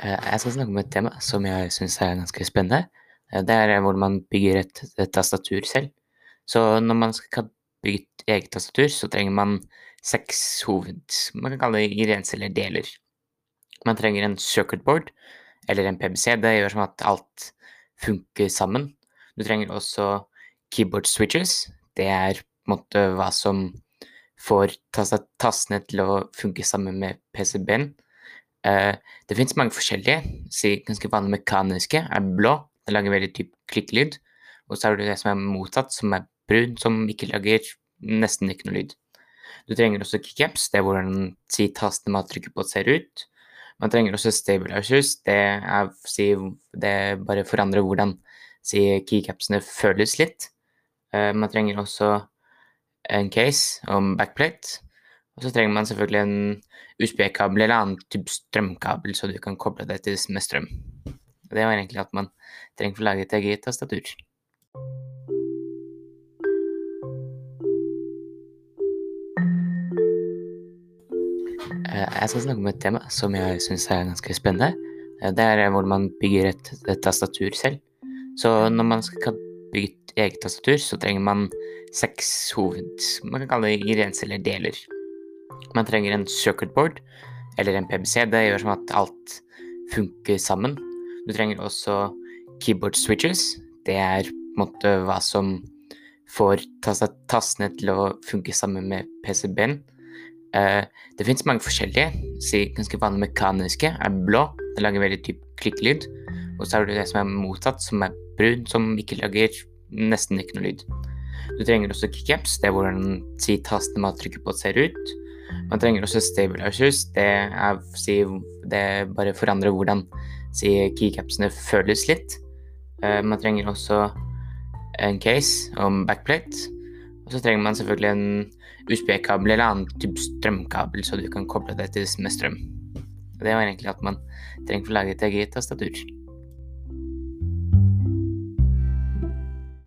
Eh, jeg skal snakke om et tema som jeg syns er ganske spennende. Eh, det er hvordan man bygger et, et, tastatur selv. Så når man skal bygge et eget tastatur, så trenger man seks hoved... Man kan kalle det ingredienser eller deler. Man trenger en circuitboard eller en PBC. Det gjør som at alt funker sammen. Du trenger også keyboard switches. Det er på en måte hva som får tastene til å funke sammen med PCB-en. Uh, det finnes mange forskjellige. Si, ganske vanlige mekaniske er blå. Den lager veldig typ klikklyd. Og så har du det som er motsatt, som er brun, som ikke lager nesten ikke noe lyd. Du trenger også keycaps. Det er hvordan si, tastene man trykker på, ser ut. Man trenger også stabilizers. Det, er, si, det bare forandrer hvordan si, keycapsene føles litt. Uh, man trenger også en case om backplate. Og så trenger man selvfølgelig en USB-kabel eller annen type strømkabel, så du kan koble det til med strøm. Det var egentlig at man trenger for å lage et eget tastatur. Eh, jeg skal snakke om et tema som jeg syns er ganske spennende. Eh, det er hvordan man bygger et, et, tastatur selv. Så når man skal bygge et eget tastatur, så trenger man seks hoved... Man kan kalle det ingredienser eller deler. Man trenger en circuit board eller en PBC. Det gjør som at alt funker sammen. Du trenger også keyboard switches. Det er på en måte hva som får tastene til å funke sammen med PCB-en. Uh, det finnes mange forskjellige. Ganske vanlige mekaniske er blå. Det lager veldig typ klikklyd. Og så har du det som er motsatt, som er brun, som ikke lager nesten ikke noe lyd. Du trenger også kickaps. Det er hvordan si, tastene man trykker på, ser ut. Man trenger også stabilizers. Det er, si, det bare forandrer hvordan si, keycapsene føles litt. Uh, man trenger også en case om backplate. Og så trenger man selvfølgelig en USB-kabel eller annen type strømkabel, så du kan koble det til med strøm. Det var egentlig at man trenger for å lage et eget tastatur.